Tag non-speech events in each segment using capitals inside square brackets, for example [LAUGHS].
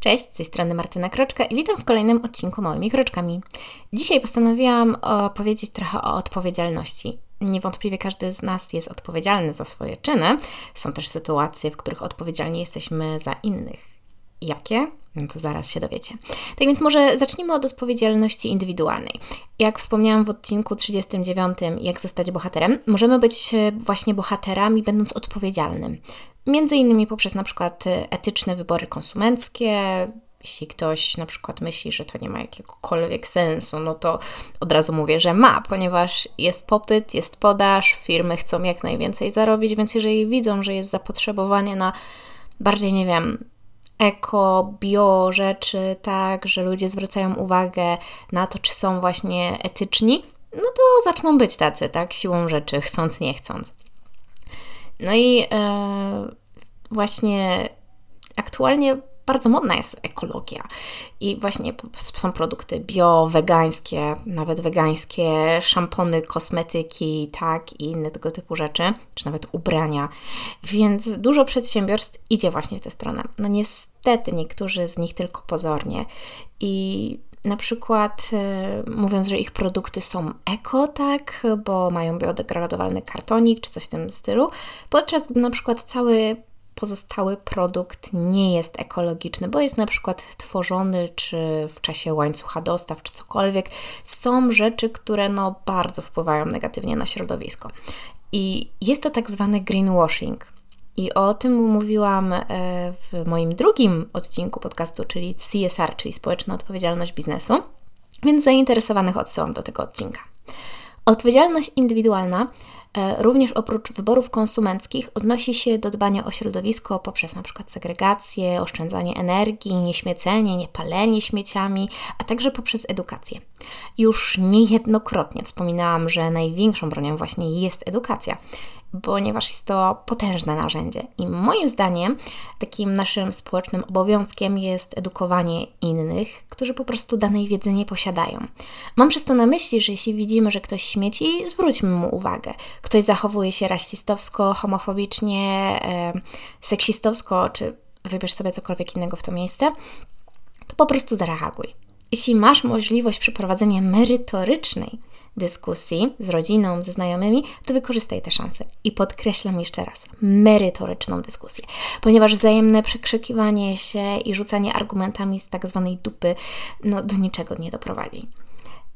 Cześć, z tej strony Martyna Kroczka i witam w kolejnym odcinku Małymi Kroczkami. Dzisiaj postanowiłam opowiedzieć trochę o odpowiedzialności. Niewątpliwie każdy z nas jest odpowiedzialny za swoje czyny. Są też sytuacje, w których odpowiedzialni jesteśmy za innych. Jakie? No to zaraz się dowiecie. Tak więc może zacznijmy od odpowiedzialności indywidualnej. Jak wspomniałam w odcinku 39, jak zostać bohaterem, możemy być właśnie bohaterami, będąc odpowiedzialnym. Między innymi poprzez na przykład y, etyczne wybory konsumenckie. Jeśli ktoś na przykład myśli, że to nie ma jakiegokolwiek sensu, no to od razu mówię, że ma, ponieważ jest popyt, jest podaż, firmy chcą jak najwięcej zarobić, więc jeżeli widzą, że jest zapotrzebowanie na bardziej, nie wiem, eko, bio rzeczy, tak, że ludzie zwracają uwagę na to, czy są właśnie etyczni, no to zaczną być tacy, tak, siłą rzeczy, chcąc, nie chcąc. No i e, właśnie aktualnie bardzo modna jest ekologia. I właśnie są produkty bio, wegańskie, nawet wegańskie, szampony, kosmetyki, tak, i inne tego typu rzeczy, czy nawet ubrania. Więc dużo przedsiębiorstw idzie właśnie w tę stronę. No niestety niektórzy z nich tylko pozornie. I na przykład y, mówiąc, że ich produkty są eko, tak, bo mają biodegradowalny kartonik czy coś w tym stylu, podczas gdy na przykład cały pozostały produkt nie jest ekologiczny, bo jest na przykład tworzony czy w czasie łańcucha dostaw, czy cokolwiek. Są rzeczy, które no bardzo wpływają negatywnie na środowisko. I jest to tak zwany greenwashing. I o tym mówiłam e, w moim drugim odcinku podcastu, czyli CSR, czyli Społeczna Odpowiedzialność Biznesu, więc zainteresowanych odsyłam do tego odcinka. Odpowiedzialność indywidualna e, również oprócz wyborów konsumenckich odnosi się do dbania o środowisko poprzez przykład segregację, oszczędzanie energii, nieśmiecenie, niepalenie śmieciami, a także poprzez edukację. Już niejednokrotnie wspominałam, że największą bronią właśnie jest edukacja ponieważ jest to potężne narzędzie. I moim zdaniem takim naszym społecznym obowiązkiem jest edukowanie innych, którzy po prostu danej wiedzy nie posiadają. Mam przez to na myśli, że jeśli widzimy, że ktoś śmieci, zwróćmy mu uwagę. Ktoś zachowuje się rasistowsko, homofobicznie, seksistowsko, czy wybierz sobie cokolwiek innego w to miejsce, to po prostu zareaguj. Jeśli masz możliwość przeprowadzenia merytorycznej dyskusji z rodziną, ze znajomymi, to wykorzystaj te szanse. I podkreślam jeszcze raz, merytoryczną dyskusję, ponieważ wzajemne przekrzykiwanie się i rzucanie argumentami z tak zwanej dupy no, do niczego nie doprowadzi.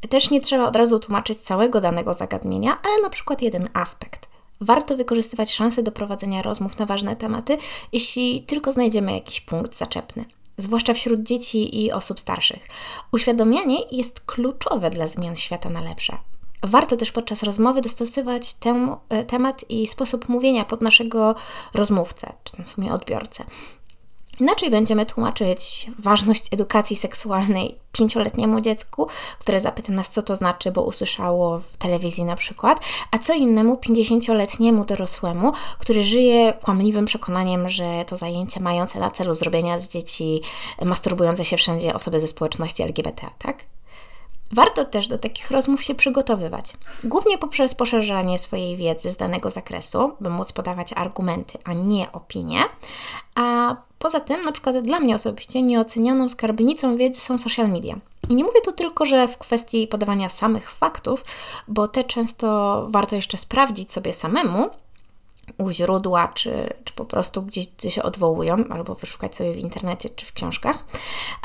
Też nie trzeba od razu tłumaczyć całego danego zagadnienia, ale na przykład jeden aspekt. Warto wykorzystywać szanse do prowadzenia rozmów na ważne tematy, jeśli tylko znajdziemy jakiś punkt zaczepny zwłaszcza wśród dzieci i osób starszych. Uświadomianie jest kluczowe dla zmian świata na lepsze. Warto też podczas rozmowy dostosować ten temat i sposób mówienia pod naszego rozmówcę, czy w sumie odbiorcę. Inaczej będziemy tłumaczyć ważność edukacji seksualnej pięcioletniemu dziecku, które zapyta nas, co to znaczy, bo usłyszało w telewizji na przykład, a co innemu pięćdziesięcioletniemu dorosłemu, który żyje kłamliwym przekonaniem, że to zajęcie mające na celu zrobienia z dzieci masturbujące się wszędzie osoby ze społeczności LGBT, tak? Warto też do takich rozmów się przygotowywać, głównie poprzez poszerzanie swojej wiedzy z danego zakresu, by móc podawać argumenty, a nie opinie. A poza tym, na przykład dla mnie osobiście, nieocenioną skarbnicą wiedzy są social media. I nie mówię tu tylko, że w kwestii podawania samych faktów, bo te często warto jeszcze sprawdzić sobie samemu, u źródła, czy, czy po prostu gdzieś, gdzie się odwołują, albo wyszukać sobie w internecie czy w książkach,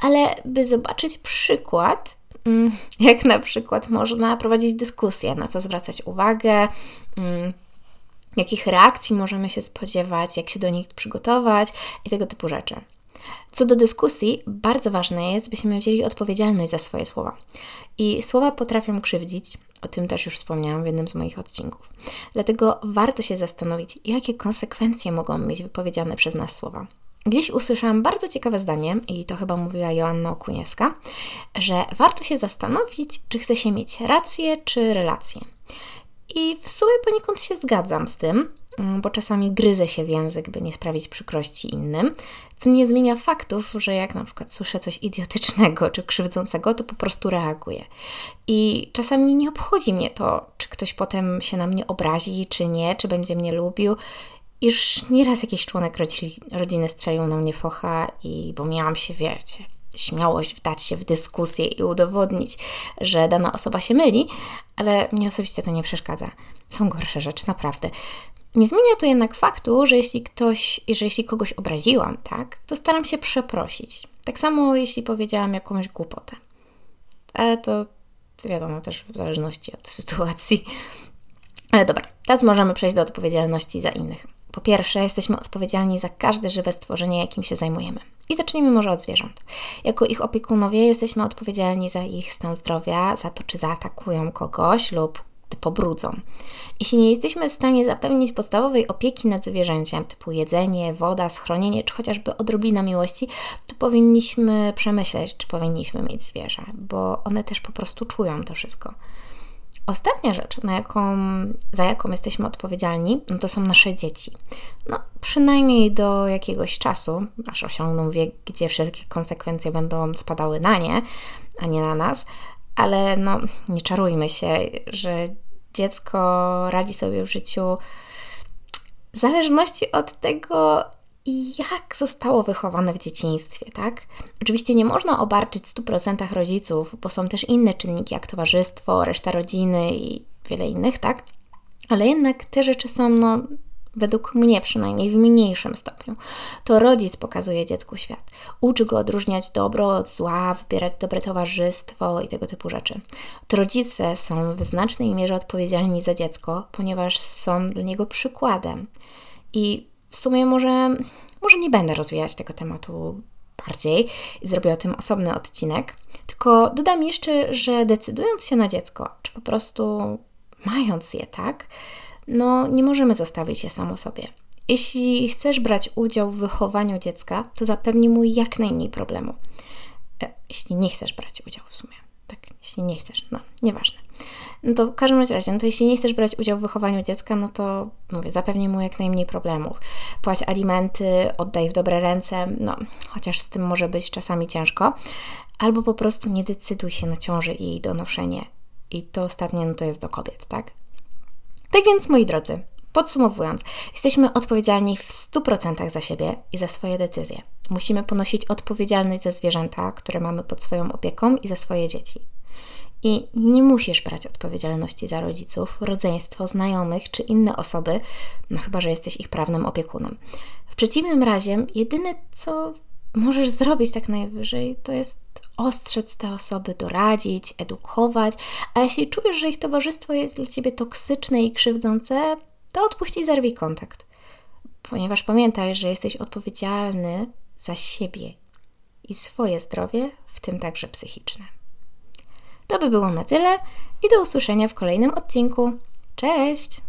ale by zobaczyć przykład, Mm, [LAUGHS] jak na przykład można prowadzić dyskusję, na co zwracać uwagę, mm, jakich reakcji możemy się spodziewać, jak się do nich przygotować i tego typu rzeczy. Co do dyskusji, bardzo ważne jest, byśmy wzięli odpowiedzialność za swoje słowa. I słowa potrafią krzywdzić, o tym też już wspomniałam w jednym z moich odcinków. Dlatego warto się zastanowić, jakie konsekwencje mogą mieć wypowiedziane przez nas słowa. Gdzieś usłyszałam bardzo ciekawe zdanie, i to chyba mówiła Joanna Okuniewska, że warto się zastanowić, czy chce się mieć rację, czy relację. I w sumie poniekąd się zgadzam z tym, mm, bo czasami gryzę się w język, by nie sprawić przykrości innym, co nie zmienia faktów, że jak na przykład słyszę coś idiotycznego czy krzywdzącego, to po prostu reaguję. I czasami nie obchodzi mnie to, czy ktoś potem się na mnie obrazi, czy nie, czy będzie mnie lubił. Już nieraz jakiś członek rodziny strzelił na mnie focha i bo miałam się, wiecie, śmiałość wdać się w dyskusję i udowodnić, że dana osoba się myli, ale mnie osobiście to nie przeszkadza. Są gorsze rzeczy, naprawdę. Nie zmienia to jednak faktu, że jeśli ktoś, że jeśli kogoś obraziłam, tak, to staram się przeprosić. Tak samo jeśli powiedziałam jakąś głupotę. Ale to wiadomo też w zależności od sytuacji. Ale dobra, teraz możemy przejść do odpowiedzialności za innych. Po pierwsze, jesteśmy odpowiedzialni za każde żywe stworzenie, jakim się zajmujemy. I zacznijmy może od zwierząt. Jako ich opiekunowie jesteśmy odpowiedzialni za ich stan zdrowia, za to, czy zaatakują kogoś lub pobrudzą. Jeśli nie jesteśmy w stanie zapewnić podstawowej opieki nad zwierzęciem, typu jedzenie, woda, schronienie, czy chociażby odrobina miłości, to powinniśmy przemyśleć, czy powinniśmy mieć zwierzę, bo one też po prostu czują to wszystko. Ostatnia rzecz, na jaką, za jaką jesteśmy odpowiedzialni, no to są nasze dzieci. No, przynajmniej do jakiegoś czasu, aż osiągną wiek, gdzie wszelkie konsekwencje będą spadały na nie, a nie na nas, ale no, nie czarujmy się, że dziecko radzi sobie w życiu w zależności od tego, jak zostało wychowane w dzieciństwie, tak? Oczywiście nie można obarczyć w 100% rodziców, bo są też inne czynniki, jak towarzystwo, reszta rodziny i wiele innych, tak? Ale jednak te rzeczy są, no, według mnie przynajmniej w mniejszym stopniu. To rodzic pokazuje dziecku świat. Uczy go odróżniać dobro od zła, wybierać dobre towarzystwo i tego typu rzeczy. To rodzice są w znacznej mierze odpowiedzialni za dziecko, ponieważ są dla niego przykładem. I w sumie może, może nie będę rozwijać tego tematu bardziej i zrobię o tym osobny odcinek. Tylko dodam jeszcze, że decydując się na dziecko, czy po prostu mając je, tak, no nie możemy zostawić je samo sobie. Jeśli chcesz brać udział w wychowaniu dziecka, to zapewnij mu jak najmniej problemu. E, jeśli nie chcesz brać udziału w sumie, tak, jeśli nie chcesz, no, nieważne. No to w każdym razie, no to jeśli nie chcesz brać udziału w wychowaniu dziecka, no to mówię, zapewnij mu jak najmniej problemów. Płać alimenty, oddaj w dobre ręce, no, chociaż z tym może być czasami ciężko, albo po prostu nie decyduj się na ciążę i jej donoszenie. I to ostatnie, no to jest do kobiet, tak? Tak więc, moi drodzy, podsumowując, jesteśmy odpowiedzialni w 100% za siebie i za swoje decyzje. Musimy ponosić odpowiedzialność za zwierzęta, które mamy pod swoją opieką i za swoje dzieci. I nie musisz brać odpowiedzialności za rodziców, rodzeństwo, znajomych czy inne osoby, no chyba, że jesteś ich prawnym opiekunem. W przeciwnym razie, jedyne co możesz zrobić tak najwyżej, to jest ostrzec te osoby, doradzić, edukować, a jeśli czujesz, że ich towarzystwo jest dla ciebie toksyczne i krzywdzące, to odpuść i zerwij kontakt. Ponieważ pamiętaj, że jesteś odpowiedzialny za siebie i swoje zdrowie, w tym także psychiczne. To by było na tyle i do usłyszenia w kolejnym odcinku. Cześć!